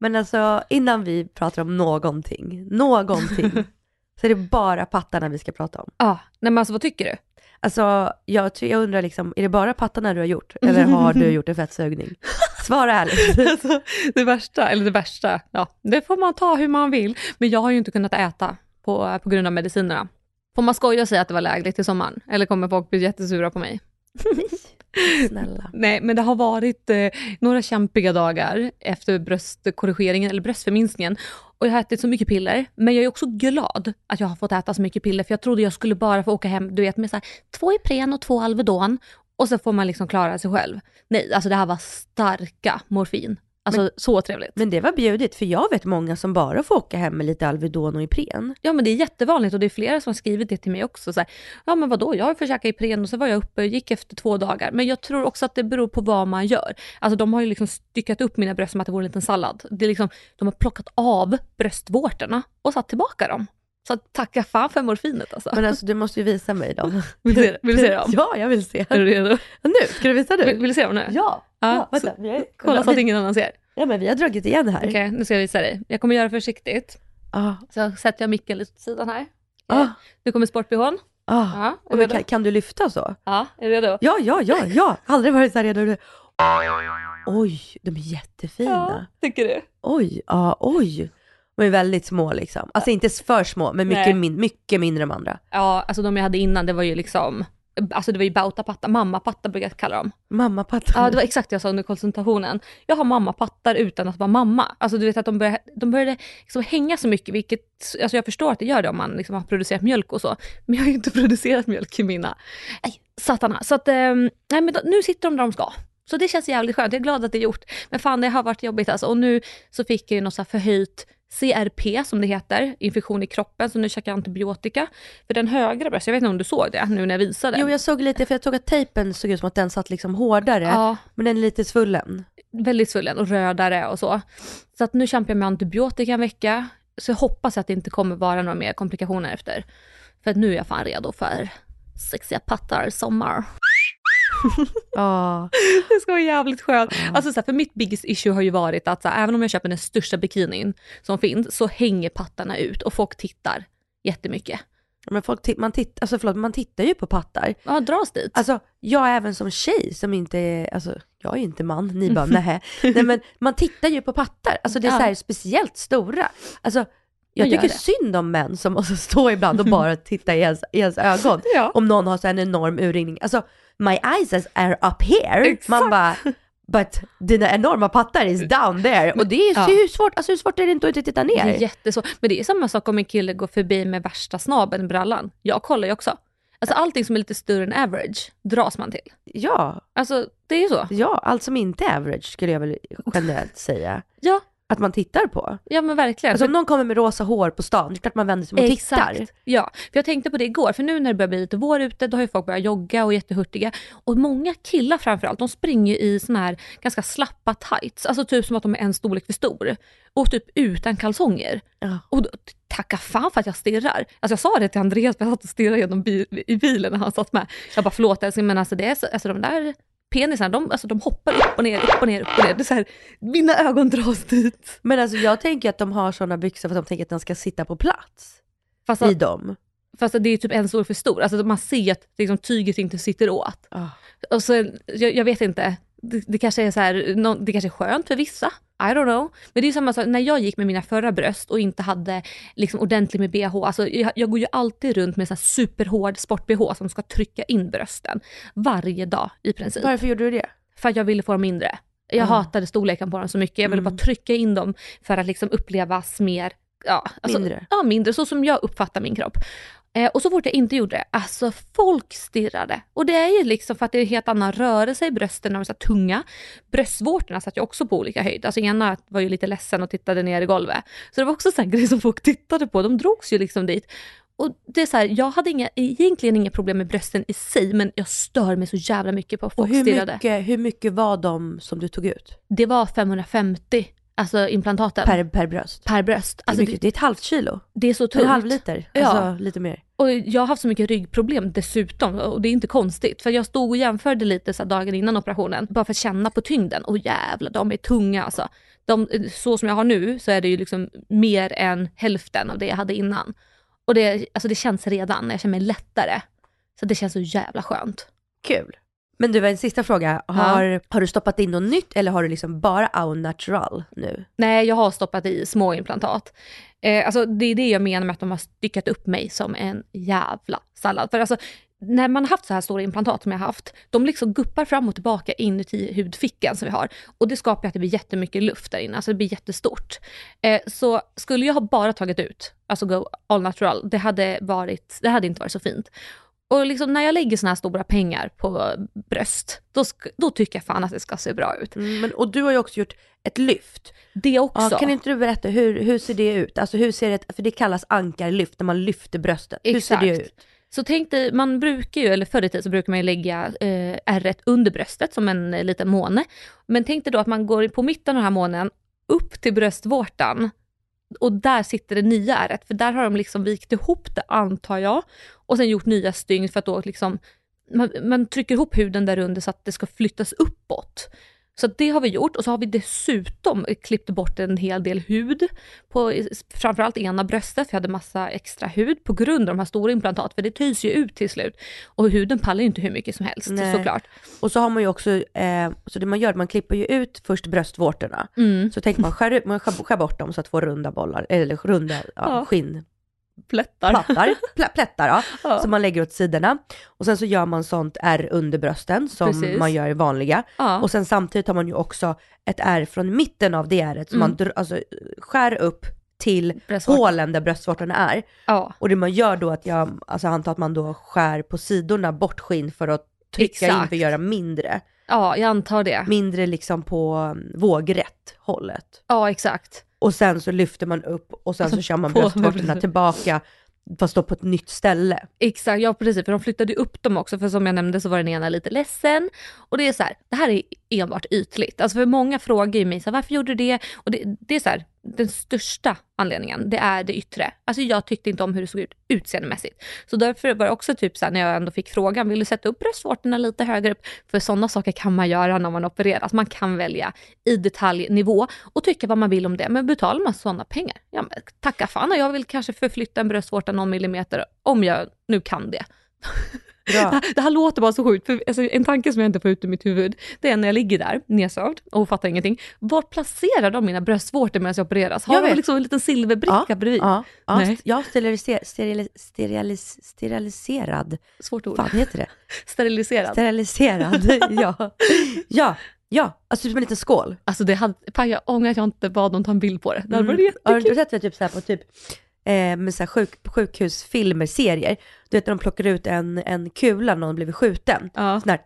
Men alltså innan vi pratar om någonting, någonting, så är det bara pattarna vi ska prata om. Ja, nej men alltså vad tycker du? Alltså jag, jag undrar liksom, är det bara pattarna du har gjort? Eller har du gjort en fettsugning? Svara ärligt. Alltså, det värsta, eller det värsta, ja, det får man ta hur man vill. Men jag har ju inte kunnat äta på, på grund av medicinerna. Får man skoja och säga att det var lägligt i sommaren? Eller kommer folk bli jättesura på mig? Snälla. Nej, men det har varit eh, några kämpiga dagar efter bröstkorrigeringen, eller bröstförminskningen. Och jag har ätit så mycket piller, men jag är också glad att jag har fått äta så mycket piller, för jag trodde jag skulle bara få åka hem, du vet, med så här, två Ipren och två Alvedon, och så får man liksom klara sig själv. Nej, alltså det här var starka morfin. Alltså så trevligt. Men det var bjudigt, för jag vet många som bara får åka hem med lite Alvedon och Ipren. Ja men det är jättevanligt och det är flera som har skrivit det till mig också. Så här, ja men vadå, jag har försökt Ipren och så var jag uppe och gick efter två dagar. Men jag tror också att det beror på vad man gör. Alltså de har ju liksom styckat upp mina bröst som att det vore en liten sallad. Det är liksom, de har plockat av bröstvårtorna och satt tillbaka dem. Så tacka fan för morfinet alltså. Men alltså du måste ju visa mig dem. Vill du se- vill du se dem? Ja, jag vill se. Är du redo? Nu, ska du visa Vill, nu? vill du se dem nu? Ja, Ja, ja vänta. så- vi har- Kolla så att ingen annan ser. Ja men vi har dragit igen här. Okej, nu ska jag visa dig. Jag kommer göra försiktigt. Ah, Så sätter jag micken lite åt sidan här. ah, Nu kommer sportbehån. ah. Ja, är kan, kan du lyfta så? Ja, är du redo? Ja, ja, ja, ja. Aldrig varit så här redo. Oj, de är jättefina. tycker du? Oj, ja, oj. De är väldigt små liksom. Alltså inte för små, men mycket, min, mycket mindre än andra. Ja, alltså de jag hade innan, det var ju liksom, alltså det var ju bautapatta, mammapatta brukar jag kalla dem. Mammapattan. Ja, det var exakt det jag sa under konsultationen. Jag har mammapattar utan att vara mamma. Alltså du vet att de började, de började liksom hänga så mycket, vilket, alltså jag förstår att det gör det om man liksom har producerat mjölk och så. Men jag har ju inte producerat mjölk i mina. Nej, satana. Så att, eh, nej men då, nu sitter de där de ska. Så det känns jävligt skönt, jag är glad att det är gjort. Men fan det har varit jobbigt alltså. Och nu så fick jag ju något så förhöjt CRP som det heter, infektion i kroppen, så nu käkar jag antibiotika. För den högra bröstet, jag vet inte om du såg det nu när jag visade. Jo, jag såg lite, för jag såg att tejpen såg ut som att den satt liksom hårdare. Ja, Men den är lite svullen. väldigt svullen och rödare och så. Så att nu kämpar jag med antibiotika en vecka. Så jag hoppas att det inte kommer vara några mer komplikationer efter. För att nu är jag fan redo för sexiga pattar sommar. Ja. Det ska vara jävligt skönt. Alltså så här, för mitt biggest issue har ju varit att så här, även om jag köper den största bikinin som finns så hänger pattarna ut och folk tittar jättemycket. Men folk, man, titt, alltså förlåt, man tittar ju på pattar. Ja, dras dit. Alltså jag även som tjej som inte är, alltså jag är ju inte man, ni bara nähä. Nej men man tittar ju på pattar, alltså det är Ja. så här speciellt stora. Alltså jag tycker det. synd om män som måste stå ibland och bara titta i ens, i ens ögon. Ja. Om någon har så en enorm urringning. Alltså my eyes are up here. Exakt. Man bara, but dina enorma pattar is down there. Och det är Ja. hur svårt, alltså hur svårt är det inte att titta ner? Det är jättesvårt. Men det är samma sak om en kille går förbi med värsta snabeln brallan. Jag kollar ju också. Alltså allting som är lite större än average dras man till. Ja, Alltså det är ju så. ja, allt som inte är average skulle jag väl generellt säga. Ja, Att man tittar på. ja men verkligen. Alltså om någon kommer med rosa hår på stan, det är klart man vänder sig om och tittar. Ja, för jag tänkte på det igår, för nu när det börjar bli lite vår ute, då har ju folk börjat jogga och är jättehurtiga. Och många killar framförallt, de springer i såna här ganska slappa tights, alltså typ som att de är en storlek för stor. Och typ utan kalsonger. Ja. Och då, tacka fan för att jag stirrar. Alltså jag sa det till Andreas, för jag satt och stirrade genom bil, i bilen när han satt med. Jag bara förlåt älskling, men alltså, det är så, alltså de där penisarna, de, alltså, de hoppar upp och ner, upp och ner, upp och ner. Det är så här, mina ögon dras dit. Men alltså jag tänker att de har sådana byxor för att de tänker att den ska sitta på plats Fast, i att, dem. fast att det är typ en stor för stor. Alltså man ser att liksom, tyget inte sitter åt. Ah. Och så, jag, jag vet inte, det, det kanske är så här, det kanske är skönt för vissa. I don't know. Men det är samma sak när jag gick med mina förra bröst och inte hade liksom ordentligt med bh. Alltså jag, jag går ju alltid runt med så superhård sport-bh som ska trycka in brösten. Varje dag i princip. Varför gjorde du det? För att jag ville få dem mindre. Jag Aha. hatade storleken på dem så mycket. Jag ville Mm. bara trycka in dem för att liksom upplevas mer, ja, alltså, Mindre. Ja, mindre. Så som jag uppfattar min kropp. Eh, och så fort jag inte gjorde det, alltså folk stirrade. Och det är ju liksom för att det är en helt annan rörelse i brösten, de är så tunga. Bröstvårtorna satt ju också på olika höjd. Alltså ena var ju lite ledsen och tittade ner i golvet. Så det var också en grej som folk tittade på, de drogs ju liksom dit. Och det är så här, jag hade inga, egentligen inga problem med brösten i sig, men jag stör mig så jävla mycket på att Och folk hur stirrade. mycket, hur mycket var de som du tog ut? Det var 550, alltså implantaten. Per, per bröst? per bröst. Det är, Alltså, det, det är ett halvt kilo. det är så En tungt. halv liter. Ja. Alltså lite mer. Och jag har haft så mycket ryggproblem dessutom och det är inte konstigt. För jag stod och jämförde lite så dagen innan operationen bara för att känna på tyngden. Och jävlar, de är tunga alltså. De, så som jag har nu så är det ju liksom mer än hälften av det jag hade innan. Och det, alltså det känns redan, jag känner mig lättare. Så det känns så jävla skönt. Kul. Men du, en sista fråga. Har, har du stoppat in något nytt eller har du liksom bara au natural nu? Nej, jag har stoppat i små implantat. Eh, alltså, det är det jag menar med att de har styckat upp mig som en jävla sallad. För alltså, när man har haft så här stora implantat som jag har haft, de liksom guppar fram och tillbaka inuti hudfickan som vi har. Och det skapar att det blir jättemycket luft där inne, alltså det blir jättestort. Eh, så skulle jag ha bara tagit ut, alltså go all natural, det hade, varit, det hade inte varit så fint. Och liksom när jag lägger såna här stora pengar på bröst, då, då tycker jag fan att det ska se bra ut. Mm, men, och du har ju också gjort ett lyft. Det också. Ja, kan inte du berätta, hur, hur ser det ut? Alltså hur ser det, för det kallas ankarlyft när man lyfter bröstet. Hur ser det Exakt. ut? Så tänk dig, man brukar ju, eller förr i tiden så brukar man ju lägga eh, ärret under bröstet som en eh, liten måne. Men tänk dig då att man går på mitten av den här månen upp till bröstvårtan och där sitter det nya ärret, för där har de liksom vikt ihop det antar jag och sen gjort nya stygn för att då liksom man, man trycker ihop huden där under så att det ska flyttas uppåt. Så det har vi gjort och så har vi dessutom klippt bort en hel del hud på framförallt ena bröstet, för jag hade massa extra hud på grund av de här stora implantat, för det töjs ju ut till slut. Och huden pallar ju inte hur mycket som helst Nej. såklart. Och så har man ju också, eh, så det man gör, man klipper ju ut först bröstvårtorna. Mm. Så tänker man skär, ut- man skär, skär bort dem så att få runda bollar, eller runda ja, Ja. skinn, Plättar. plattar, pla, plättar ja, Ja. som man lägger åt sidorna. Och sen så gör man sånt R under brösten som Precis. man gör i vanliga. Ja. Och sen samtidigt har man ju också ett R från mitten av det ärret som Mm. man dr- alltså, skär upp till Bröstvårtan. hålen där bröstvårtorna är. ja. Och det man gör då att jag, alltså jag antar att man då skär på sidorna bort skinn för att trycka in Exakt. för att göra mindre. ja, jag antar det. Mindre liksom på vågrätt hållet. Ja, exakt. Och sen så lyfter man upp och sen så Alltså kör man bröstvårtorna tillbaka fast då på ett nytt ställe. Exakt, ja precis, för de flyttade upp dem också, för som jag nämnde så var den ena lite ledsen. Och det är så här, det här är enbart ytligt. Alltså för många frågar ju mig så här, varför gjorde du det? Och det, det är så här, den största anledningen, det är det yttre. Alltså jag tyckte inte om hur det såg ut utseendemässigt. Så därför var det också typ så här, när jag ändå fick frågan, vill du sätta upp bröstvårtorna lite högre upp? För sådana saker kan man göra när man opereras. Alltså, man kan välja i detaljnivå och tycka vad man vill om det. Men betalar man sådana pengar, ja men tacka fan och jag vill kanske förflytta en bröstvårta någon millimeter om jag nu kan det. Bra. Det här låter bara så sjukt, för alltså, en tanke som jag inte får ut ur mitt huvud, det är när jag ligger där nedsövd och fattar ingenting. Var placerar de mina bröstvårtor medan jag opereras? Har Jag de liksom en liten silverbricka bredvid? Ja, ja, Nej. ja steriliser, sterilis, sterilis, steriliserad. Svårt ord. Fan heter det? Steriliserad. Steriliserad, ja. Ja, ja, alltså typ en liten skål. Alltså det hade, fan jag ångrar att jag inte bad dem ta en bild på det. Det hade varit Mm. Har jättekul. du sett det typ så här på typ eh, med så sjuk, sjukhusfilmer, serier? Du vet när de plockar ut en, en kula när någon blivit skjuten. Ja. Sån här,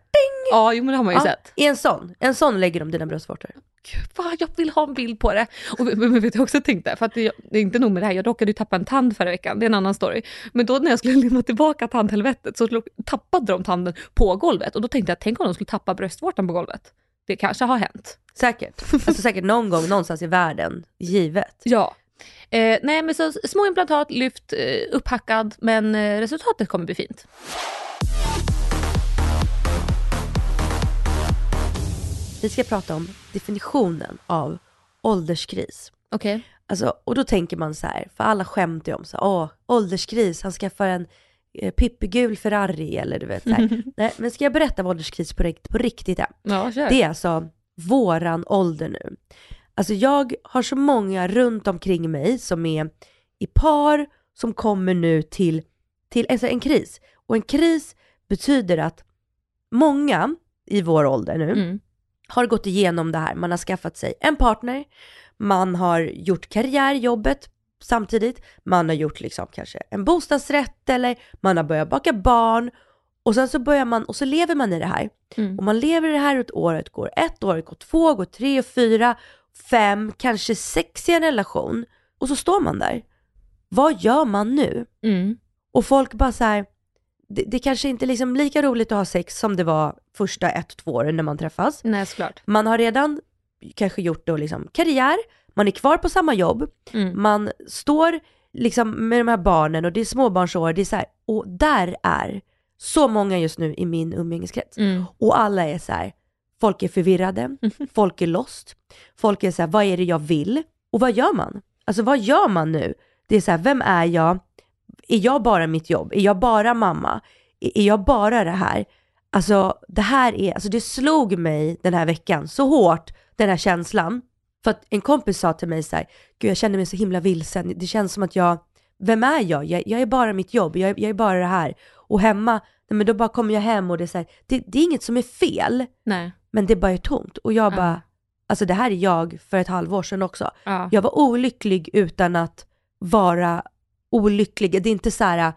ja, jo men det har man ju ja, sett. I en sån, en sån lägger de dina bröstvårtor. Gud, jag vill ha en bild på det. Och men, vet du också tänkte, för att det, det är inte nog med det här, jag råkade ju tappa en tand förra veckan, det är en annan story. Men då när jag skulle lämna tillbaka tandhelvetet så tappade de tanden på golvet och då tänkte jag, tänk om de skulle tappa bröstvårtan på golvet. Det kanske har hänt. Säkert. Alltså säkert någon gång någonstans i världen, givet. Ja. Eh, nej men så små implantat, lyft, eh, upphackad, men eh, resultatet kommer bli fint. Vi ska prata om definitionen av ålderskris. Okej. Alltså, och då tänker man så här, för alla skämtar ju om så här, åh, ålderskris, han skaffar en eh, Pippi-gul Ferrari eller du vet så här. Nej, men ska jag berätta vad ålderskris på, på riktigt är? Ja, kör. Det är alltså våran ålder nu. Alltså jag har så många runt omkring mig som är i par som kommer nu till, till alltså en kris. Och en kris betyder att många i vår ålder nu Mm. har gått igenom det här. Man har skaffat sig en partner, man har gjort karriär, jobbet samtidigt, man har gjort liksom kanske en bostadsrätt eller man har börjat baka barn och sen så börjar man och så lever man i det här. Mm. Och man lever i det här och ett året går ett, året går två, går tre, fyra, fem, kanske sex i en relation och så står man där. Vad gör man nu? Mm. Och folk bara så här, det, det kanske inte är liksom lika roligt att ha sex som det var första ett, två åren när man träffas. Nej, såklart. Man har redan kanske gjort då liksom karriär, man är kvar på samma jobb, Mm. man står liksom med de här barnen och det är småbarnsår, det är så här, och där är så många just nu i min umgängeskrets. Mm. Och alla är så här, folk är förvirrade, folk är lost, folk är så här, vad är det jag vill? Och vad gör man? Alltså vad gör man nu? Det är så här, vem är jag? Är jag bara mitt jobb? Är jag bara mamma? Är jag bara det här? Alltså det här är, alltså det slog mig den här veckan så hårt, den här känslan. För att en kompis sa till mig så här, gud jag känner mig så himla vilsen, det känns som att jag, vem är jag? Jag, jag är bara mitt jobb, jag, jag är bara det här. Och hemma, nej men då bara kommer jag hem och det är så här, det, det är inget som är fel, Nej. Men det bara är tomt. Och jag Ja. bara, alltså det här är jag för ett halvår sedan också. Ja. Jag var olycklig utan att vara olycklig. Det är inte så här,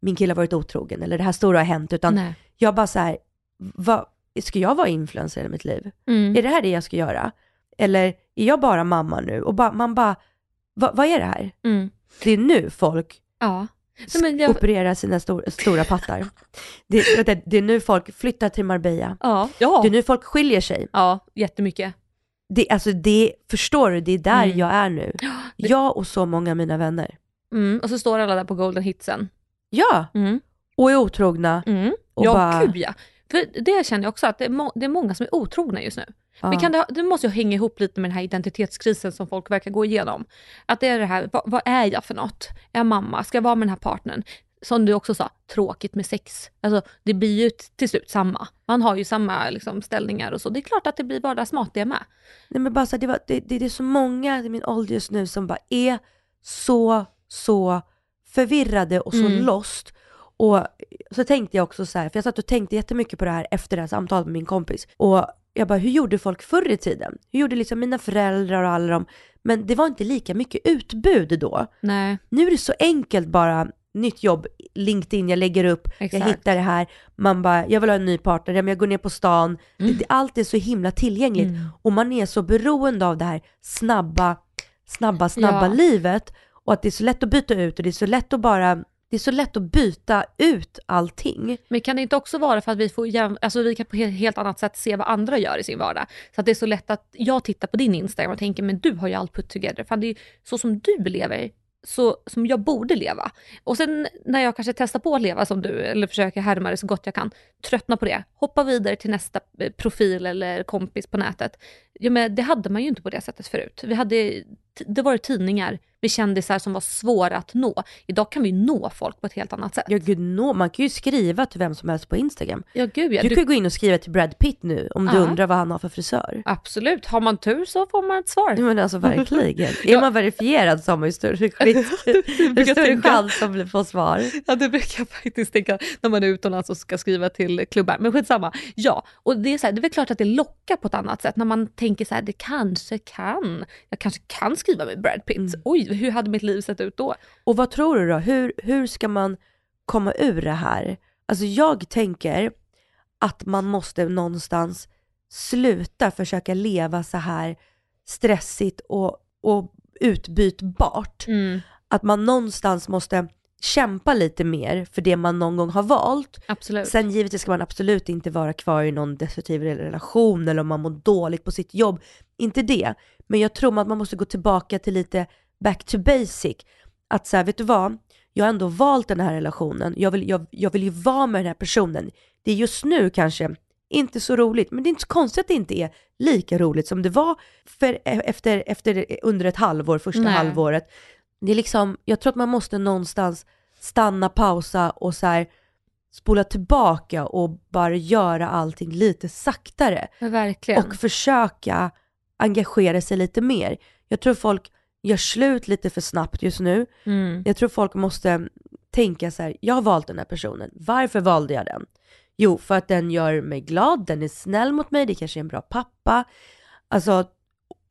min kille har varit otrogen eller det här stora har hänt, utan Nej. jag bara så här, vad, ska jag vara influencer i mitt liv? Mm. Är det här det jag ska göra? Eller är jag bara mamma nu? Och ba, man bara, "Va- vad är det här? Mm. Det är nu folk Ja. Nej, jag, opererar sina stor, stora pattar. Det, du, det är nu folk flyttar till Marbella. ja. Ja. Det är nu folk skiljer sig. ja, jättemycket. Det, alltså det, förstår du, det är där Mm. jag är nu. Jag och så många av mina vänner. Mm. Och så står alla där på golden hitsen. Ja, Mm. och är otrogna. Mm. Och ja, bara- gud ja. För det känner jag också att det är, må- det är många som är otrogna just nu. Ja. Men kan det, det måste ju hänga ihop lite med den här identitetskrisen som folk verkar gå igenom. Att det är det här, vad, vad är jag för något? Är jag mamma? Ska jag vara med den här partnern? Som du också sa, tråkigt med sex. Alltså det blir ju till slut samma. Man har ju samma liksom, ställningar och så. Det är klart att det blir vardagsmat med. Nej men bara så här, det, var, det, det, det är så många i min ålder just nu som bara är så, så förvirrade och så Mm. lost. Och så tänkte jag också så här, för jag satt och tänkte jättemycket på det här efter det här samtalet med min kompis. Och jag bara, hur gjorde folk förr i tiden? Hur gjorde liksom mina föräldrar och alla dem? Men det var inte lika mycket utbud då. Nej, Nu är det så enkelt bara, nytt jobb, LinkedIn, jag lägger upp, jag Exakt. hittar det här, man bara, jag vill ha en ny partner, men jag går ner på stan, det, det, allt är så himla tillgängligt Mm. och man är så beroende av det här snabba, snabba, snabba Ja. livet och att det är så lätt att byta ut och det är så lätt att bara, det är så lätt att byta ut allting. Men kan det inte också vara för att vi, får jäm... alltså, vi kan på ett helt annat sätt se vad andra gör i sin vardag? Så att det är så lätt att jag tittar på din Instagram och tänker, men du har ju allt put together. Fan, det är ju så som du lever, så som jag borde leva. Och sen när jag kanske testar på att leva som du, eller försöker härma det så gott jag kan, tröttna på det, hoppa vidare till nästa eh, profil eller kompis på nätet. Ja, men det hade man ju inte på det sättet förut. Vi hade, det var ju tidningar med kändisar som var svåra att nå. Idag kan vi nå folk på ett helt annat sätt. Ja gud, no, man kan ju skriva till vem som helst på Instagram. Ja, gud ja. Du Du- kan ju gå in och skriva till Brad Pitt nu om du undrar vad han har för frisör. Absolut, har man tur så får man ett svar. Ja, men alltså verkligen. Är Ja. man verifierad så har man ju större, större chans att få svar. Ja, det brukar jag faktiskt tänka när man är utomlands och ska skriva till klubbar. Men skitsamma. Ja, och det är, så här, det är väl klart att det lockar på ett annat sätt när man tänker så här, det kanske kan. Jag kanske kan skriva med Brad Pitt. Oj, hur hade mitt liv sett ut då? Och vad tror du då? Hur, hur ska man komma ur det här? Alltså jag tänker att man måste någonstans sluta försöka leva så här stressigt och, och utbytbart. Att man någonstans måste kämpa lite mer för det man någon gång har valt. Absolut. Sen givetvis ska man absolut inte vara kvar i någon destruktiv relation eller om man mår dåligt på sitt jobb. Inte det. Men jag tror att man måste gå tillbaka till lite back to basic. Att så här, vet du vad? Jag har ändå valt den här relationen. Jag vill, jag, jag vill ju vara med den här personen. Det är just nu kanske inte så roligt, men det är inte så konstigt att det inte är lika roligt som det var för, efter, efter, under ett halvår, första Nej. halvåret. Det är liksom, jag tror att man måste någonstans stanna, pausa och så här spola tillbaka och bara göra allting lite saktare. Verkligen. Och försöka engagera sig lite mer. Jag tror folk gör slut lite för snabbt just nu. mm. Jag tror folk måste tänka så här, jag har valt den här personen, varför valde jag den? Jo, för att den gör mig glad, den är snäll mot mig, det kanske är en bra pappa. Alltså,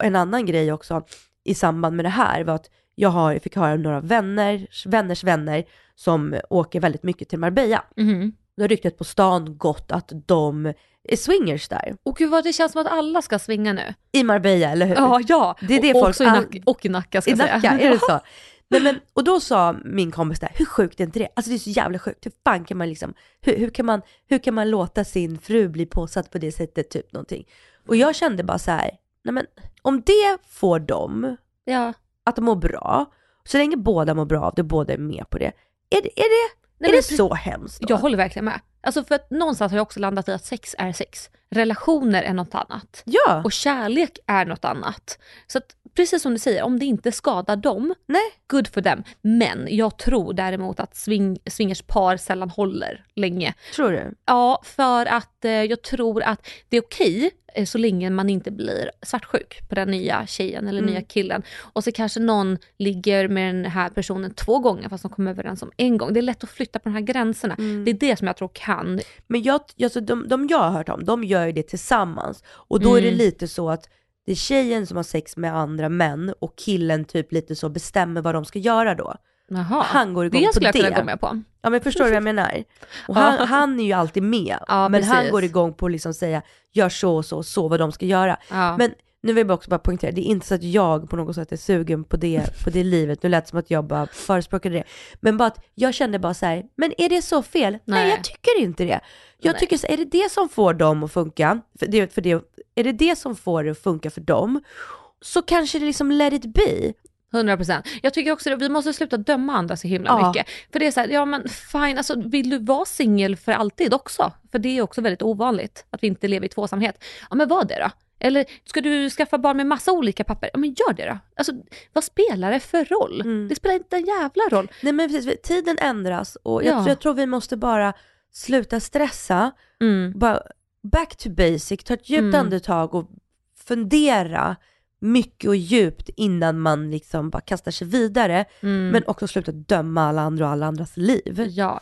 en annan grej också i samband med det här var att jag har, fick höra några vänner, vänners vänner som åker väldigt mycket till Marbella. Mhm. Då har ryktet på stan gått att de är swingers där. Och gud vad det känns som att alla ska svinga nu. I Marbella, eller hur? Ja, ja. Det är det och, folk också i all- Nack- och i Nacka ska I jag säga. Nacka, är det så? Nej, men, och då sa min kompis där, hur sjukt är inte det? Alltså det är så jävla sjukt. Hur fan kan man liksom, hur, hur, kan, man, hur kan man låta sin fru bli påsatt på det sättet, typ någonting? Och jag kände bara så här, nej men om det får dem Ja. Att må bra, så länge båda mår bra av det, båda är med på det, är det, är det, Nej, är det så hemskt då? Jag håller verkligen med. Alltså för att någonstans har jag också landat i att sex är sex. Relationer är något annat. Ja, Och kärlek är något annat. Så att, precis som du säger, om det inte skadar dem, nej, good for them. Men jag tror däremot att swing, swingerspar sällan håller länge. tror du? Ja, för att eh, jag tror att det är okej eh, så länge man inte blir svartsjuk på den nya tjejen eller Mm. nya killen. Och så kanske någon ligger med den här personen två gånger fast de kommer överens om en gång. Det är lätt att flytta på de här gränserna. Mm. Det är det som jag tror kan. Men jag, alltså de, de jag har hört om, de gör ju det tillsammans. Och då är det Mm. lite så att det är tjejen som har sex med andra män och killen typ lite så bestämmer vad de ska göra då. Jaha, Han går igång det på skulle jag det. kunna gå med på. Ja men förstår du vad jag menar? Och han, han är ju alltid med, Ja, men han precis. går igång på att liksom säga gör så och så och så vad de ska göra. Ja. Men nu vill jag också bara poängtera, det är inte så att jag på något sätt är sugen på det, på det livet, nu lät det som att jag bara förespråkade det. Men bara att jag kände bara så här, men är det så fel? Nej, Nej. jag tycker inte det. Jag Nej. tycker så, är det det som får dem att funka, för det, för det, är det det som får det att funka för dem, så kanske det liksom let it be. 100%. Jag tycker också att vi måste sluta döma andra så himla Ja. mycket. För det är så här, ja men fine, alltså vill du vara singel för alltid också? För det är också väldigt ovanligt att vi inte lever i tvåsamhet. Ja men var det då. Eller ska du skaffa barn med massa olika papper? Ja men gör det då. Alltså vad spelar det för roll? Mm. Det spelar inte en jävla roll. Nej men precis, tiden ändras och jag, Ja. jag tror vi måste bara sluta stressa, Mm. bara back to basic, ta ett djupt Mm. andetag och fundera mycket och djupt innan man liksom bara kastar sig vidare. Mm. Men också sluta döma alla andra och alla andras liv. Ja.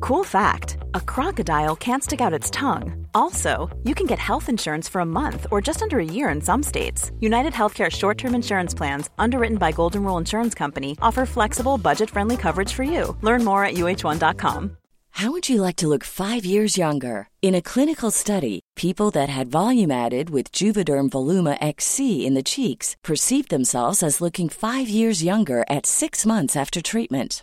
Cool fact a crocodile can't stick out its tongue. Also, you can get health insurance for a month or just under a year in some states. United Healthcare short term insurance plans, underwritten by Golden Rule Insurance Company, offer flexible, budget friendly coverage for you. Learn more at uh1.com. How would you like to look five years younger? In a clinical study, people that had volume added with Juvederm Voluma XC in the cheeks perceived themselves as looking five years younger at six months after treatment.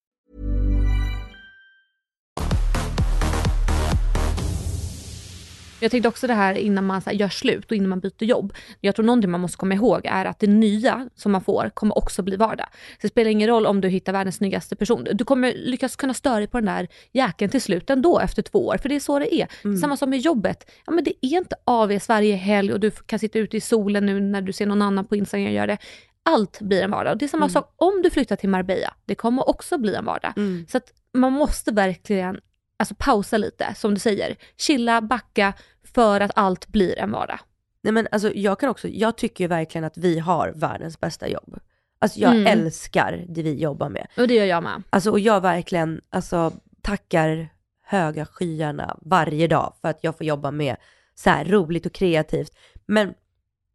Jag tänkte också det här innan man här, gör slut och innan man byter jobb. Jag tror någonting man måste komma ihåg är att det nya som man får kommer också bli vardag. Så det spelar ingen roll om du hittar världens snyggaste person. Du kommer lyckas kunna störa dig på den där jäkeln till slut ändå efter två år, för det är så det är. Mm. Samma som med jobbet. Ja, men det är inte AV varje helg och du kan sitta ute i solen nu när du ser någon annan på Instagram göra det. Allt blir en vardag. Det är samma Mm. sak om du flyttar till Marbella. Det kommer också bli en vardag. Mm. Så att man måste verkligen alltså, pausa lite, som du säger. Chilla, backa, för att allt blir en vardag. Nej men alltså jag kan också, jag tycker verkligen att vi har världens bästa jobb. Alltså jag Mm. älskar det vi jobbar med. Och det gör jag med. Alltså och jag verkligen, alltså tackar höga skyarna varje dag för att jag får jobba med så här roligt och kreativt. Men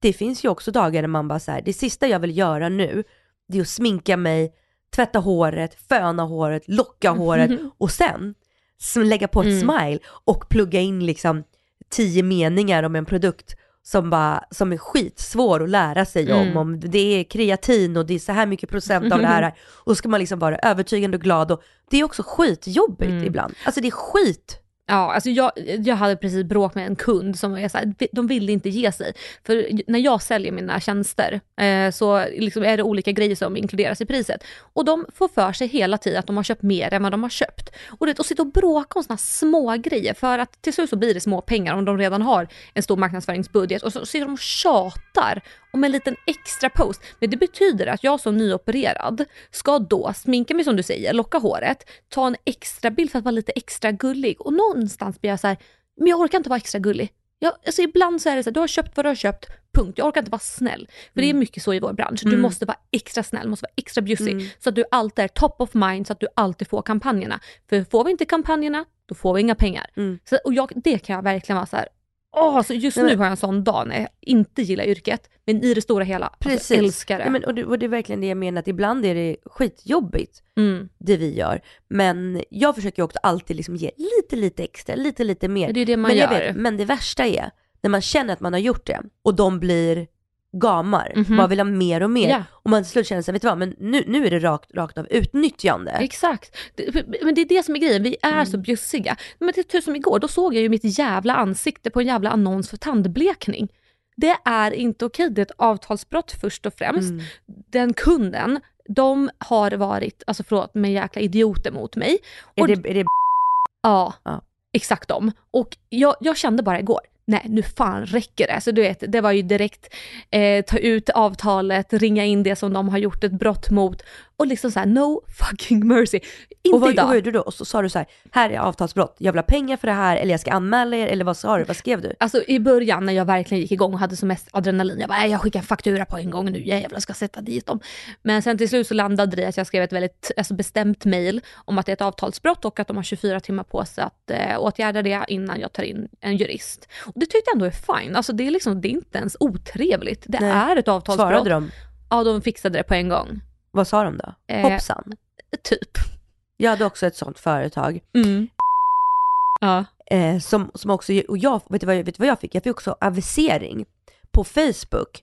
det finns ju också dagar när man bara så här, det sista jag vill göra nu, det är att sminka mig, tvätta håret, föna håret, locka håret och sen lägga på ett Mm. smile och plugga in liksom tio meningar om en produkt som, bara, som är skitsvår att lära sig om. Mm. om. Det är kreatin och det är så här mycket procent av det här. Och ska man liksom vara övertygande och glad. Och det är också skitjobbigt Mm. ibland. Alltså det är skit. Ja, alltså jag, jag hade precis bråk med en kund som är så här, de ville inte ge sig. För när jag säljer mina tjänster eh, så liksom är det olika grejer som inkluderas i priset. Och de får för sig hela tiden att de har köpt mer än vad de har köpt. Och det, att sitta och bråka om sådana små grejer för att till slut så blir det små pengar om de redan har en stor marknadsföringsbudget. Och så sitter de och tjatar om en liten extra post. Men det betyder att jag som nyopererad ska då sminka mig som du säger, locka håret, ta en extra bild för att vara lite extra gullig. Och någonstans blir jag så här, men jag orkar inte vara extra gullig. Jag, alltså ibland så är det så här, du har köpt vad du har köpt, punkt. Jag orkar inte vara snäll. För det är mycket så i vår bransch. Du Mm. måste vara extra snäll, måste vara extra bjussig. Mm. Så att du alltid är top of mind, så att du alltid får kampanjerna. För får vi inte kampanjerna, då får vi inga pengar. Mm. Så, och jag, det kan jag verkligen vara så här. Åh, så just nu har jag en sån dag när jag inte gillar yrket, men i det stora hela, Precis. alltså, älskar det. Nej, men, och, det och det är verkligen det jag menar, att ibland är det skitjobbigt mm. det vi gör. Men jag försöker också alltid liksom ge lite, lite extra, lite, lite mer. Det är det man men, gör. vet, men det värsta är när man känner att man har gjort det och de blir gamar, Mhm. bara vill ha mer och mer. Ja. Och man till slut känner sig, vet du vad, men nu, nu är det rakt, rakt av utnyttjande. Exakt. Men det är det som är grejen, vi är Mm. så bjussiga. Men det är tur som igår, då såg jag ju mitt jävla ansikte på en jävla annons för tandblekning. Det är inte okej, det är ett avtalsbrott först och främst. Mm. Den kunden, de har varit, alltså förlåt, men jäkla idioter mot mig. Är Och- det, är det Ja, Ja. exakt dem. Och jag, jag kände bara igår, nej nu fan räcker det. Så du vet, det var ju direkt eh, ta ut avtalet, ringa in det som de har gjort ett brott mot och liksom såhär no fucking mercy. Inte och vad, idag. och vad gjorde du då? Och så sa du så här, här är avtalsbrott, jag vill ha pengar för det här, eller jag ska anmäla er, eller vad sa du? Vad skrev du? Alltså i början när jag verkligen gick igång och hade som mest adrenalin, jag bara "Nej, jag skickar faktura på en gång nu, jävlar ska sätta dit dem. Men sen till slut så landade det i att jag skrev ett väldigt alltså, bestämt mail om att det är ett avtalsbrott och att de har 24 timmar på sig att eh, åtgärda det innan jag tar in en jurist. Och det tyckte jag ändå är fine, alltså det är liksom, det är inte ens otrevligt. Det Nej. är ett avtalsbrott. Svarade de? Ja, de fixade det på en gång. Vad sa de då? Eh, Hoppsan. Typ. Jag hade också ett sånt företag. Mm. Ja. Eh, som, som också, och jag, vet du, vad, vet du vad jag fick? Jag fick också avisering på Facebook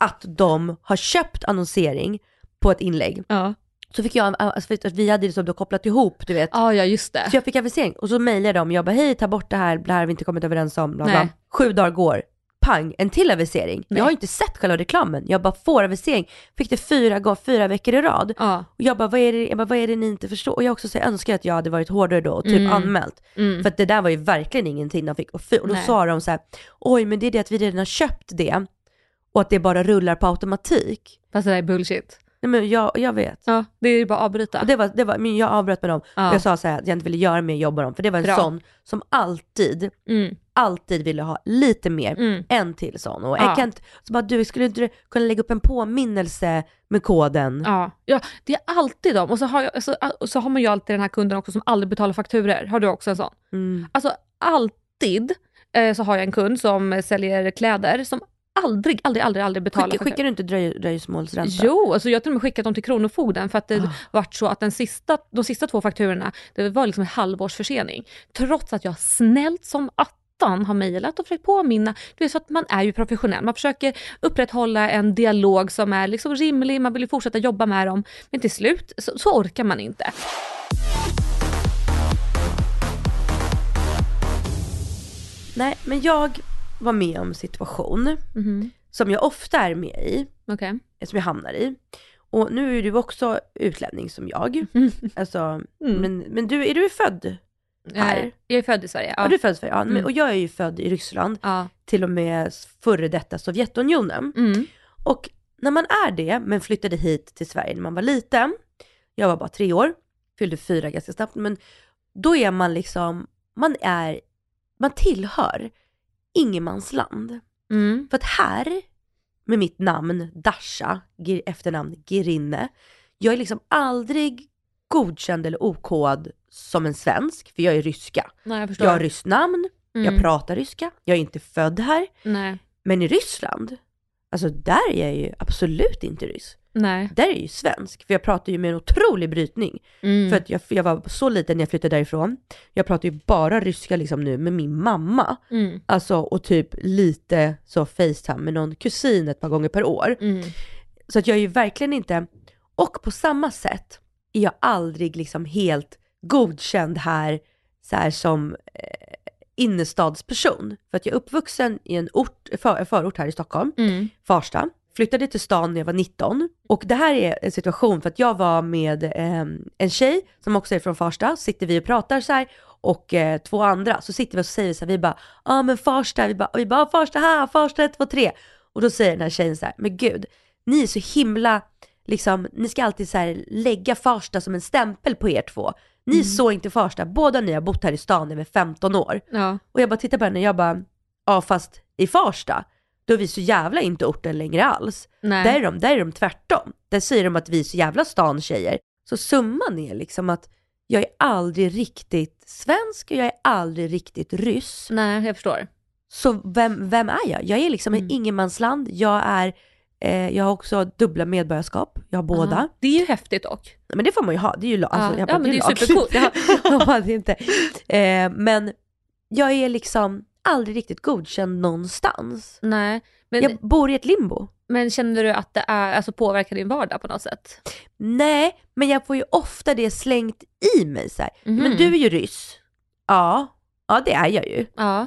att de har köpt annonsering på ett inlägg. Ja. Så fick jag, alltså, att vi hade liksom då kopplat ihop, du vet. ja, ja just det. Så jag fick avisering och så mejlade jag dem, jag bara hej ta bort det här, det här har vi inte kommit överens om, bla, bla. Sju dagar går, pang, en till avisering. Nej. Jag har inte sett själva reklamen, jag bara får avisering. Fick det fyra, gånger, fyra veckor i rad. Ja. Och jag bara, vad är det, jag bara, vad är det ni inte förstår? Och jag också så jag önskar att jag hade varit hårdare då och typ Mm. anmält. Mm. För att det där var ju verkligen ingenting de fick. Och, fy, och då Nej. sa de så här, oj men det är det att vi redan har köpt det och att det bara rullar på automatik. Fast det där är bullshit. Nej men jag, jag vet. Ja, det är ju bara att avbryta. Och det var, det var, men jag avbröt med dem Ja. jag sa så här att jag inte ville göra mer jobb med dem. För det var en Bra. sån som alltid, Mm. alltid ville ha lite mer. Mm. En till sån. Och Ja. jag kan inte, så bara du skulle inte kunna lägga upp en påminnelse med koden? Ja, ja, det är alltid de. Och så har, jag, så, så har man ju alltid den här kunden också som aldrig betalar fakturer. Har du också en sån? Mm. Alltså alltid eh, så har jag en kund som säljer kläder som aldrig, aldrig, aldrig, aldrig betalar Skicka, fakturor. skickar du inte dröj, dröjsmålsränta? Jo, alltså jag har till och med skickat dem till Kronofogden för att det Ah. vart så att den sista, de sista två fakturorna, det var liksom en halvårs försening. Trots att jag snällt som attan har mejlat och försökt påminna. Du vet, så att man är ju professionell. Man försöker upprätthålla en dialog som är liksom rimlig, man vill ju fortsätta jobba med dem. Men till slut så, så orkar man inte. Nej, men jag var med om situation Mhm. som jag ofta är med i, Okej. som jag hamnar i. Och nu är du också utlänning som jag. Alltså, Mm. men, men du, är du född här? Eh, Jag är född i Sverige. Ja, Ja. du är född i Sverige. Ja, Mm. och jag är ju född i Ryssland, ja. till och med före detta Sovjetunionen. Mm. Och när man är det, men flyttade hit till Sverige när man var liten, jag var bara tre år, fyllde fyra ganska snabbt, men då är man liksom, man är, man tillhör ingenmansland. Mm. För att här, med mitt namn Dasha, efternamn Girinne, jag är liksom aldrig godkänd eller okod som en svensk, för jag är ryska. Nej, jag. Jag har ryskt namn, jag Mm. pratar ryska, jag är inte född här. Nej. Men i Ryssland, alltså där är jag ju absolut inte ryss. Nej. Där är jag ju svensk, för jag pratar ju med en otrolig brytning. Mm. För att jag, jag var så liten när jag flyttade därifrån. Jag pratar ju bara ryska liksom nu med min mamma. Mm. Alltså och typ lite så Facetime med någon kusin ett par gånger per år. Mm. Så att jag är ju verkligen inte, och på samma sätt är jag aldrig liksom helt godkänd här så här som eh, innerstadsperson. För att jag är uppvuxen i en ort, för, förort här i Stockholm, Mm. Farsta. Flyttade till stan när jag var 19. Och det här är en situation för att jag var med eh, en tjej som också är från Farsta, sitter vi och pratar så här och eh, två andra, så sitter vi och så säger så här, vi bara, ja ah, men Farsta, vi bara, vi bara "Ah, Farsta här, Farsta 1, 2, 3. Och då säger den här tjejen så här, men gud, ni är så himla, liksom, ni ska alltid så här lägga Farsta som en stämpel på er två. Ni är så inte Farsta, båda ni har bott här i stan över 15 år. Ja. Och jag bara tittar på henne och jag bara, ja fast i Farsta, då är vi så jävla inte orten längre alls. Nej. Där är, de, där är de tvärtom. Där säger de att vi är så jävla stan tjejer. Så summan är liksom att jag är aldrig riktigt svensk och jag är aldrig riktigt ryss. Nej, jag förstår. Så vem, vem är jag? Jag är liksom Mm. en ingenmansland. Jag är, eh, jag har också dubbla medborgarskap. Jag har båda. Ja. Det är ju häftigt dock. Men det får man ju ha. Det är ju la- alltså, Ja. men det är lagligt. supercoolt. Ja. Inte. Eh, men jag är liksom aldrig riktigt godkänd någonstans. Nej. Men, Jag bor i ett limbo. men känner du att det är, alltså påverkar din vardag på något sätt? Nej, men jag får ju ofta det slängt i mig så här. Mhm. Men du är ju ryss. Ja, ja det är jag ju. Ja.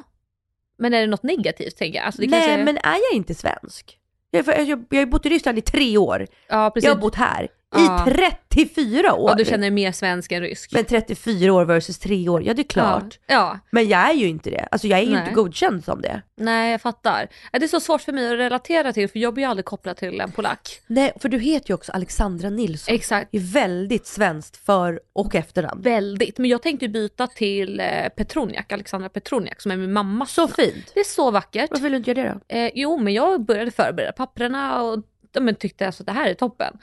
Men är det något negativt tänker jag? Alltså, Nej, kanske... men är jag inte svensk? Jag, jag, jag, jag har bott i Ryssland i tre år. ja, precis. Jag har bott här Ja. i 34 år. Ja, du känner dig mer svensk än rysk. Men 34 år versus tre år, ja det är klart. Ja. ja. Men jag är ju inte det. Alltså jag är ju Nej. inte godkänd som det. Nej, jag fattar. Det är så svårt för mig att relatera till för jag blir ju aldrig kopplad till en polack. Nej, för du heter ju också Alexandra Nilsson. Exakt. Det är väldigt svenskt för och efternamn. Väldigt. Men jag tänkte byta till eh, Petroniak, Alexandra Petroniak som är min mammas Så fint. Det är så vackert. Varför vill du inte göra det då? Eh, jo, men jag började förbereda papperna och men tyckte alltså att det här är toppen.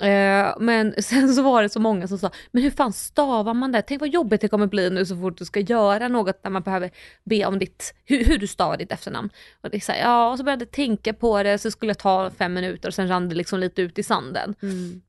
Eh, men sen så var det så många som sa, men hur fan stavar man det? Tänk vad jobbigt det kommer bli nu så fort du ska göra något där man behöver be om ditt, hur, hur du stavar ditt efternamn. Och det så här, ja, och så började jag tänka på det, så skulle jag ta fem minuter och sen rann det liksom lite ut i sanden.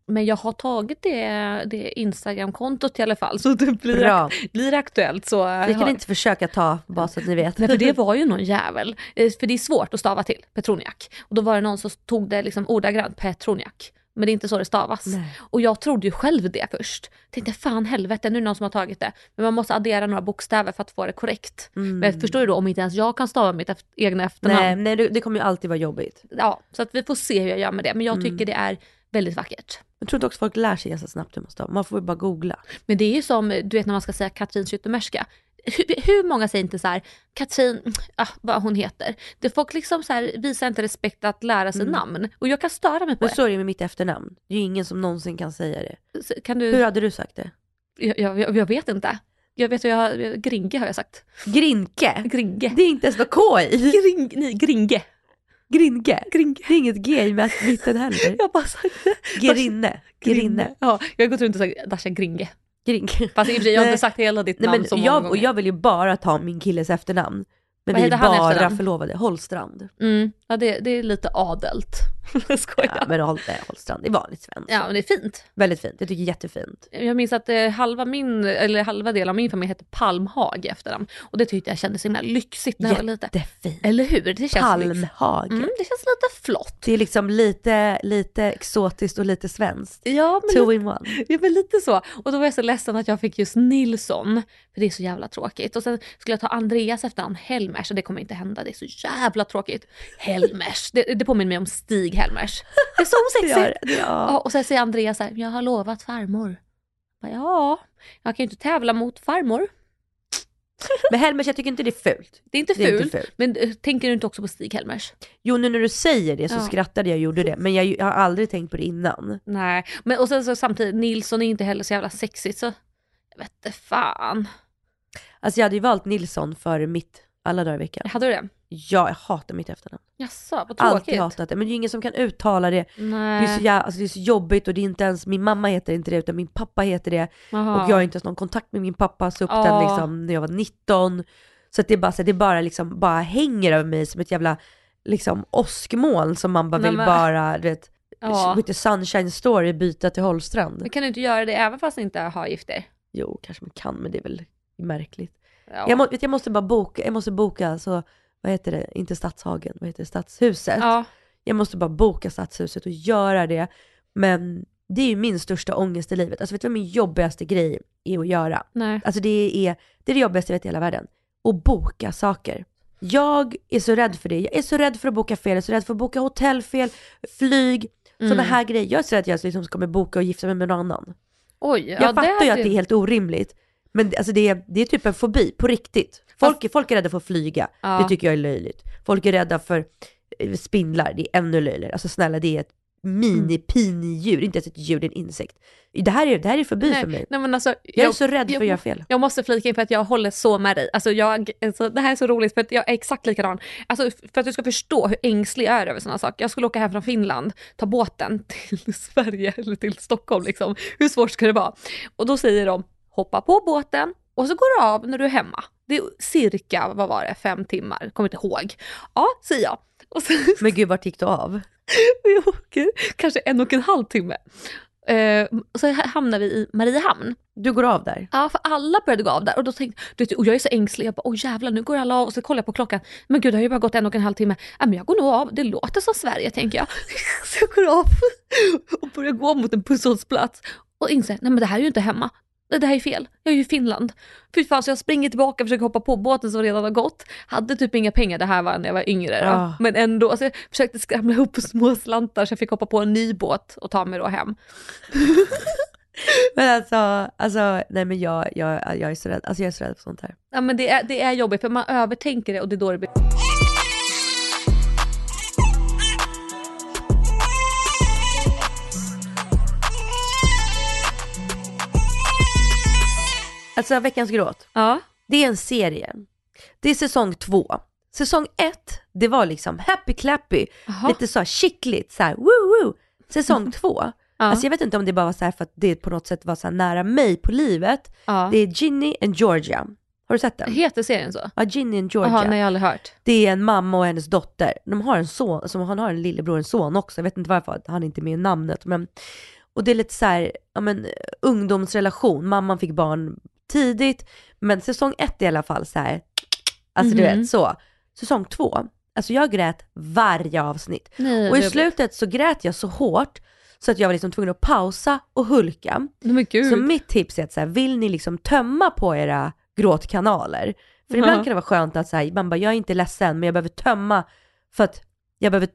Men jag har tagit det, det Instagram-kontot i alla fall, så det blir, Bra. blir aktuellt. Så, Vi kan inte försöka ta, bara så att ni vet. Nej, för det var ju någon jävel. Eh, För det är svårt att stava till, Petroniak. Och då var det någon som tog det liksom ordagrant, Petroniak. Men det är inte så det stavas. Nej. Och jag trodde ju själv det först. Tänkte fan helvete, nu är det någon som har tagit det. Men man måste addera några bokstäver för att få det korrekt. Men förstår du då, om inte ens jag kan stava mitt eft- egna efternamn. Nej, nej det, kommer ju alltid vara jobbigt. Ja, så att vi får se hur jag gör med det. Men jag tycker det är väldigt vackert. Jag tror inte också folk lär sig ganska snabbt hur man stavar. Man får ju bara googla. Men det är ju som, du vet när man ska säga Katrin Zytomierska. Hur, hur många säger inte så här, Katrin, ah, vad hon heter. Det folk liksom så här, visar inte respekt att lära sig namn. Och jag kan störa mig på Men det. så är det med mitt efternamn. Det är ju ingen som någonsin kan säga det. Så Kan du, Hur hade du sagt det? jag, jag, jag vet inte. Jag vet hur jag har, Gringe har jag sagt. Grinke? Gringe. Det är inte ens något K i. Gring, nej, Gringe. Grinke? Gringe. Det är inget G i mitten heller. Jag bara sagt det. Gerinne. Gerinne. Ja, jag har gått runt och sagt Dasha Gringe. Grinke. Fast i och för sig, jag har inte sagt hela ditt Nej, namn men så många jag, och gånger. jag vill ju bara ta min killes efternamn. Men Vad vi är heter han i bara efternamn? förlovade. Holstrand. Mm, ja, det, det är lite adelt. Jag skojar. Ja, men Holstrand, det är vanligt svenskt. Ja, men det är fint. Väldigt fint, jag tycker jättefint. Jag minns att eh, halva, min, eller halva del av min familj hette Palmhag efter dem. Och det tyckte jag kändes så himla lyxigt när jag var liten. Jättefint. Eller hur? Det känns lyx. Palmhage. Mm, det känns lite flott. Det är liksom lite, lite exotiskt och lite svenskt. Ja men, Two lite, in one. ja, men lite så. Och då var jag så ledsen att jag fick just Nilsson. För det är så jävla tråkigt. Och sen skulle jag ta Andreas efternamn Helmers och det kommer inte hända. Det är så jävla tråkigt. Helmers. Det, det påminner mig om Stig Helmers. Det är så osexigt. Ja, och sen säger Andreas så här, jag har lovat farmor. Jag bara, Ja, jag kan ju inte tävla mot farmor. Men Helmers, jag tycker inte det är fult. Det är inte Det är fult. inte fult. Men eh, tänker du inte också på Stig Helmers? Jo, nu när du säger det så Ja. skrattade jag och gjorde det, men jag, jag har aldrig tänkt på det innan. Nej, men och sen så samtidigt, Nilsson är inte heller så jävla sexigt så jag vet inte fan. Alltså jag hade ju valt Nilsson för mitt alla dagar i veckan. Hade du det? Ja, jag hatar mitt efternamn. Jaså, vad tråkigt. Alltid hatat det, men det är ingen som kan uttala det. Det Nej. är, så jä- alltså det är så jobbigt och det är inte ens, min mamma heter inte det utan min pappa heter det. Jaha. Och jag har inte ens någon kontakt med min pappa, så upp Ja. den liksom när jag var 19. Så att det är bara, så det bara liksom bara hänger över mig som ett jävla liksom åskmoln som man bara Nej, vill men- bara, du vet, Ja. the sunshine story byta till Holstrand. Men kan du inte göra det även fast ni inte har gifter? Jo, kanske man kan men det är väl märkligt. Ja. Jag, må, jag måste bara boka, jag måste boka så, vad heter det, inte Stadshagen, vad heter det, Stadshuset. ja. Jag måste bara boka Stadshuset och göra det. Men det är ju min största ångest i livet. Alltså vet du vad min jobbigaste grej är att göra? Nej. Alltså det är det, är det jobbigaste jag vet i hela världen. Att boka saker. Jag är så rädd för det. Jag är så rädd för att boka fel, jag är så rädd för att boka hotellfel, flyg, sådana Mm. här grejer. Jag är så rädd att jag liksom kommer boka och gifta mig med någon annan. Oj, ja, Jag fattar ju att det är helt orimligt. Men det- alltså det, är, det är typ en fobi, på riktigt. Folk, är- folk är rädda för att flyga, Ja. det tycker jag är löjligt. Folk är rädda för eh, spindlar, det är ännu löjligare. Alltså snälla, det är ett mini-pini-djur, inte ens ett djur, det är en insekt. Det här är, det här är fobi för mig. Nej, nej men alltså, Jag är så rädd för att göra fel. Jag måste flika in för att jag håller så med dig. Alltså jag, alltså det här är så roligt för att jag är exakt likadan. Alltså för att du ska förstå hur ängslig jag är över sådana saker. Jag skulle åka hem från Finland, ta båten till Sverige eller till Stockholm liksom. Hur svårt ska det vara? Och då säger de, hoppa på båten och så går du av när du är hemma. Det är cirka, vad var det, fem timmar? Kommer inte ihåg. Ja, säger jag. Så, Men gud, vart gick du av? vi åker kanske en och en halv timme. Eh, så hamnar vi i Mariehamn. Du går av där? Ja, för alla började gå av där och då tänkte du vet, och jag är så ängslig. Jag bara, åh jävlar nu går alla av och så kollar jag på klockan. Men gud det har ju bara gått en och en halv timme. Ja, men jag går nog av, det låter som Sverige tänker jag. Så jag går av och börjar gå mot en busshållplats och inser, nej men det här är ju inte hemma. Nej, Det här är fel, jag är ju i Finland. Fy fan, så jag springer tillbaka och försöker hoppa på båten som redan har gått. Hade typ inga pengar, det här var när jag var yngre då. Ja. Men ändå, så jag försökte skramla ihop små slantar så jag fick hoppa på en ny båt och ta mig då hem. Men alltså, alltså nej men jag, jag, jag är så rädd, alltså jag är så rädd för sånt här. Ja men det är, det är jobbigt för man övertänker det och det är då det blir... Alltså veckans gråt, Ja. det är en serie. Det är säsong två. Säsong ett, det var liksom happy clappy, Jaha. lite så här kittligt, så här woo woo. Säsong två, Ja. alltså jag vet inte om det bara var så här för att det på något sätt var så här nära mig på livet. Ja. Det är Ginny and Georgia. Har du sett den? Heter serien så? Ja, Ginny and Georgia. Jaha, nej jag har aldrig hört. Det är en mamma och hennes dotter. De har en son, alltså han har en lillebror och en son också. Jag vet inte varför han inte är med i namnet. Men, och det är lite så här, ja men ungdomsrelation. Mamman fick barn tidigt, men säsong ett i alla fall så här, alltså du Mhm. vet så. Säsong två, alltså jag grät varje avsnitt. Nej, Och i slutet så grät jag så hårt så att jag var liksom tvungen att pausa och hulka. Gud. Så mitt tips är att så här, vill ni liksom tömma på era gråtkanaler? För ibland kan det vara skönt att säga, man bara, jag är inte ledsen men jag behöver tömma för att jag behöver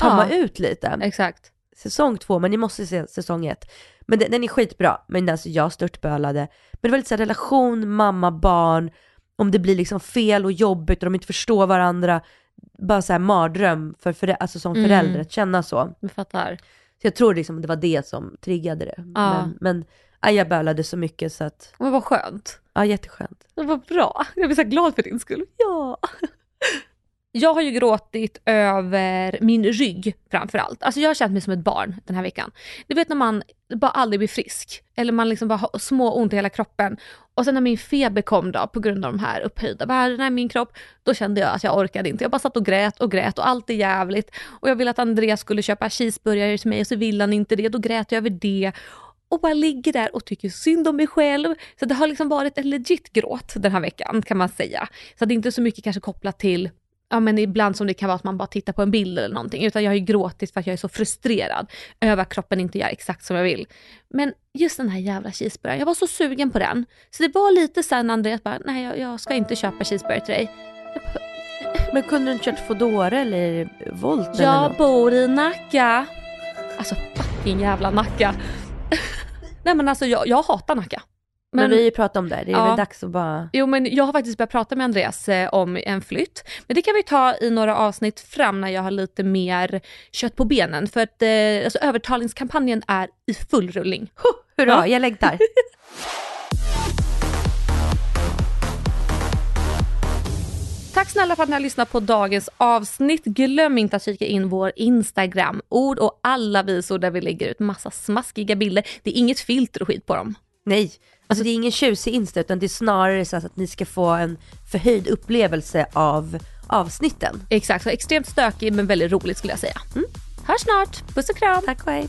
tömma Ja. ut lite. Exakt. Säsong två, men ni måste se säsong ett. Men den, den är skitbra, men alltså jag störtbölade. Men det var lite så här relation, mamma, barn, om det blir liksom fel och jobbigt och de inte förstår varandra. Bara så här mardröm för, för, alltså som Mm. förälder att känna så. Jag fattar. Så jag tror liksom det var det som triggade det. Men, men aj, jag bölade så mycket så att, Men vad skönt. ja jätteskönt. Det var bra. Jag blir så glad för din skull. Ja. Jag har ju gråtit över min rygg framförallt. Alltså jag har känt mig som ett barn den här veckan. Du vet när man bara aldrig blir frisk. Eller man liksom bara har små ont i hela kroppen. Och sen när min feber kom då på grund av de här upphöjda värdena i min kropp. Då kände jag att jag orkade inte. Jag bara satt och grät och grät och allt är jävligt. Och jag ville att Andreas skulle köpa cheeseburgare till mig och så ville han inte det. Då grät jag över det och bara ligger där och tycker synd om mig själv. Så det har liksom varit en legit gråt den här veckan kan man säga. Så det är inte så mycket kanske kopplat till ja men ibland som det kan vara att man bara tittar på en bild eller någonting, utan jag har ju gråtit för att jag är så frustrerad över att kroppen inte gör exakt som jag vill. Men just den här jävla cheeseburgaren, jag var så sugen på den. Så det var lite sen Andreas bara, nej jag, jag ska inte köpa cheeseburgare till dig. Men kunde du inte kört Foodora eller Volt eller Jag något? bor i Nacka. Alltså fucking jävla Nacka. nej men alltså jag, jag hatar Nacka. Men, vi har ju pratat om det, det är Ja. väl dags att bara... Jo men jag har faktiskt börjat prata med Andreas eh, om en flytt. Men det kan vi ta i några avsnitt fram när jag har lite mer kött på benen. För att eh, alltså, övertalningskampanjen är i full rullning. Hurra, Ja. jag längtar. Tack snälla för att ni har lyssnat på dagens avsnitt. Glöm inte att kika in vår Instagram, ord och alla visor där vi lägger ut massa smaskiga bilder. Det är inget filter och skit på dem. Nej, alltså det är ingen tjusig Insta utan det är snarare så att ni ska få en förhöjd upplevelse av avsnitten. Exakt, så extremt stökig men väldigt roligt skulle jag säga. Mm. Hörs snart, puss och kram! Tack och hej.